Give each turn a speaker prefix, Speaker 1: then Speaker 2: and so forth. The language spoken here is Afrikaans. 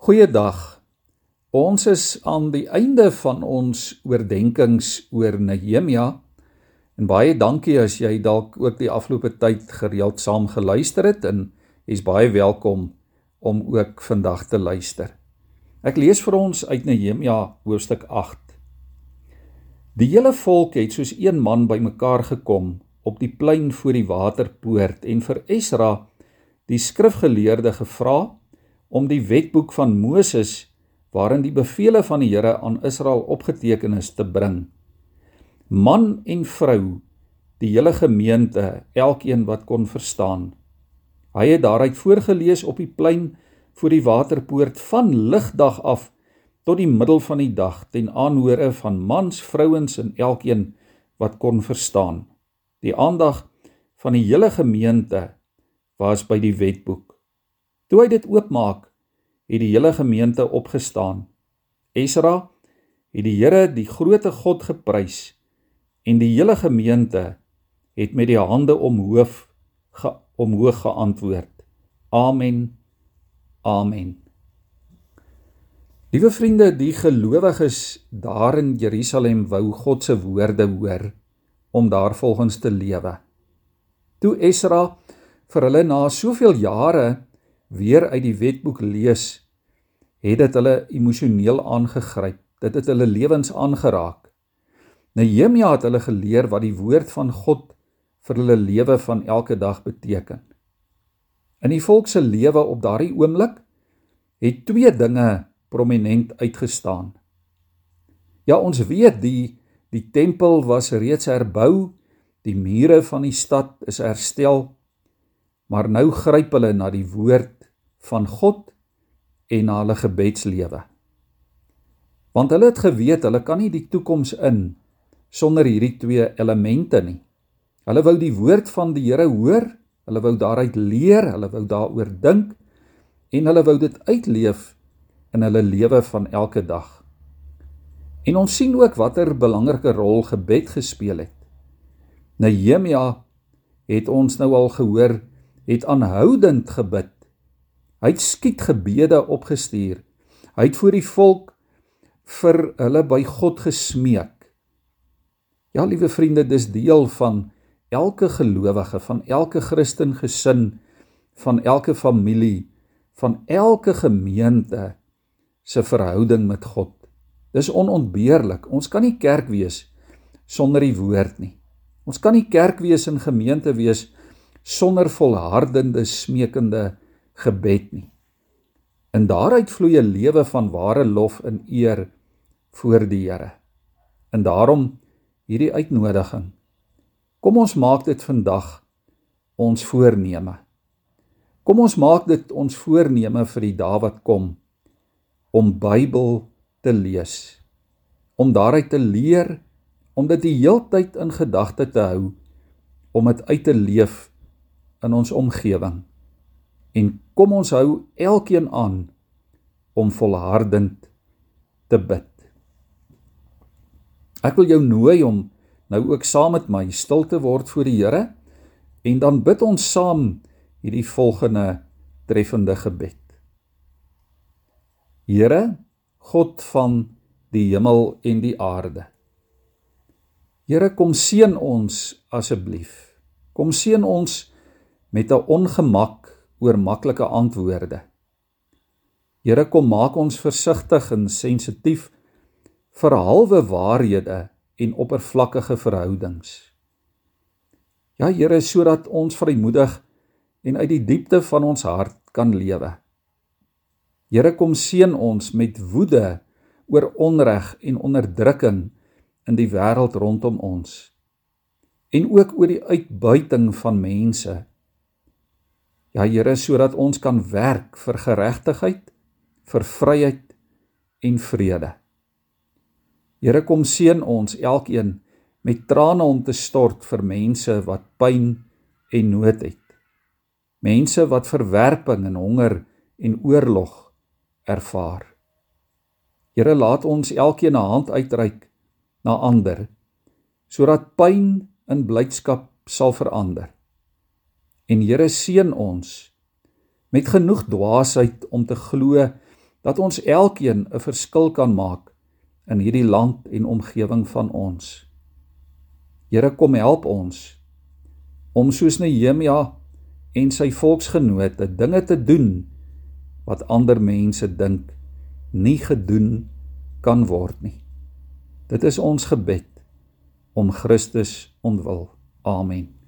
Speaker 1: Goeiedag. Ons is aan die einde van ons oordeenkings oor Nehemia. En baie dankie as jy dalk ook die afgelope tyd gereeld saam geluister het en jy's baie welkom om ook vandag te luister. Ek lees vir ons uit Nehemia hoofstuk 8. Die hele volk het soos een man bymekaar gekom op die plein voor die waterpoort en vir Esra, die skrifgeleerde, gevra om die wetboek van Moses waarin die beveel van die Here aan Israel opgeteken is te bring. Man en vrou, die hele gemeente, elkeen wat kon verstaan. Hy het daaruit voorgeles op die plein voor die waterpoort van ligdag af tot die middel van die dag ten aanhore van mans, vrouens en elkeen wat kon verstaan. Die aandag van die hele gemeente was by die wetboek. Toe hy dit oopmaak, het die hele gemeente opgestaan. Esra het die Here, die grootte God geprys en die hele gemeente het met die hande omhoog ge, omhoog geantwoord. Amen. Amen. Liewe vriende, die gelowiges daar in Jerusalem wou God se woorde hoor om daarvolgens te lewe. Toe Esra vir hulle na soveel jare weer uit die wetboek lees, het dit hulle emosioneel aangegryp. Dit het hulle lewens aangeraak. Nehemia het hulle geleer wat die woord van God vir hulle lewe van elke dag beteken. In die volk se lewe op daardie oomblik het twee dinge prominent uitgestaan. Ja, ons weet die die tempel was reeds herbou, die mure van die stad is herstel, maar nou gryp hulle na die woord van God en na hulle gebedslewe. Want hulle het geweet hulle kan nie die toekoms in sonder hierdie twee elemente nie. Hulle wou die woord van die Here hoor, hulle wou daaruit leer, hulle wou daaroor dink en hulle wou dit uitleef in hulle lewe van elke dag. En ons sien ook watter belangrike rol gebed gespeel het. Nehemia het ons nou al gehoor, het aanhoudend gebid Hy het skietgebede opgestuur. Hy het vir die volk vir hulle by God gesmeek. Ja, liewe vriende, dis deel van elke gelowige, van elke Christen gesin, van elke familie, van elke gemeente se verhouding met God. Dis onontbeerlik. Ons kan nie kerk wees sonder die woord nie. Ons kan nie kerk wees en gemeente wees sonder volhardende smeekende gebed nie. In daaruit vloei 'n lewe van ware lof en eer voor die Here. En daarom hierdie uitnodiging. Kom ons maak dit vandag ons voorneme. Kom ons maak dit ons voorneme vir die dae wat kom om Bybel te lees, om daaruit te leer, om dit die heeltyd in gedagte te hou, om dit uit te leef in ons omgewing en kom ons hou elkeen aan om volhardend te bid. Ek wil jou nooi om nou ook saam met my stil te word voor die Here en dan bid ons saam hierdie volgende treffende gebed. Here, God van die hemel en die aarde. Here, kom seën ons asseblief. Kom seën ons met 'n ongemak oor maklike antwoorde. Here kom maak ons versigtig en sensitief vir halwe waarhede en oppervlakkige verhoudings. Ja Here, sodat ons vrymoedig en uit die diepte van ons hart kan lewe. Here kom seën ons met woede oor onreg en onderdrukking in die wêreld rondom ons en ook oor die uitbuiting van mense Ja Here, sodat ons kan werk vir geregtigheid, vir vryheid en vrede. Here, kom seën ons elkeen met trane om te stort vir mense wat pyn en nood het. Mense wat verwerping en honger en oorlog ervaar. Here, laat ons elkeen 'n hand uitreik na ander sodat pyn in blydskap sal verander. En Here seën ons met genoeg dwaasheid om te glo dat ons elkeen 'n verskil kan maak in hierdie land en omgewing van ons. Here kom help ons om soos Nehemia en sy volksgenote dinge te doen wat ander mense dink nie gedoen kan word nie. Dit is ons gebed om Christus ontwil. Amen.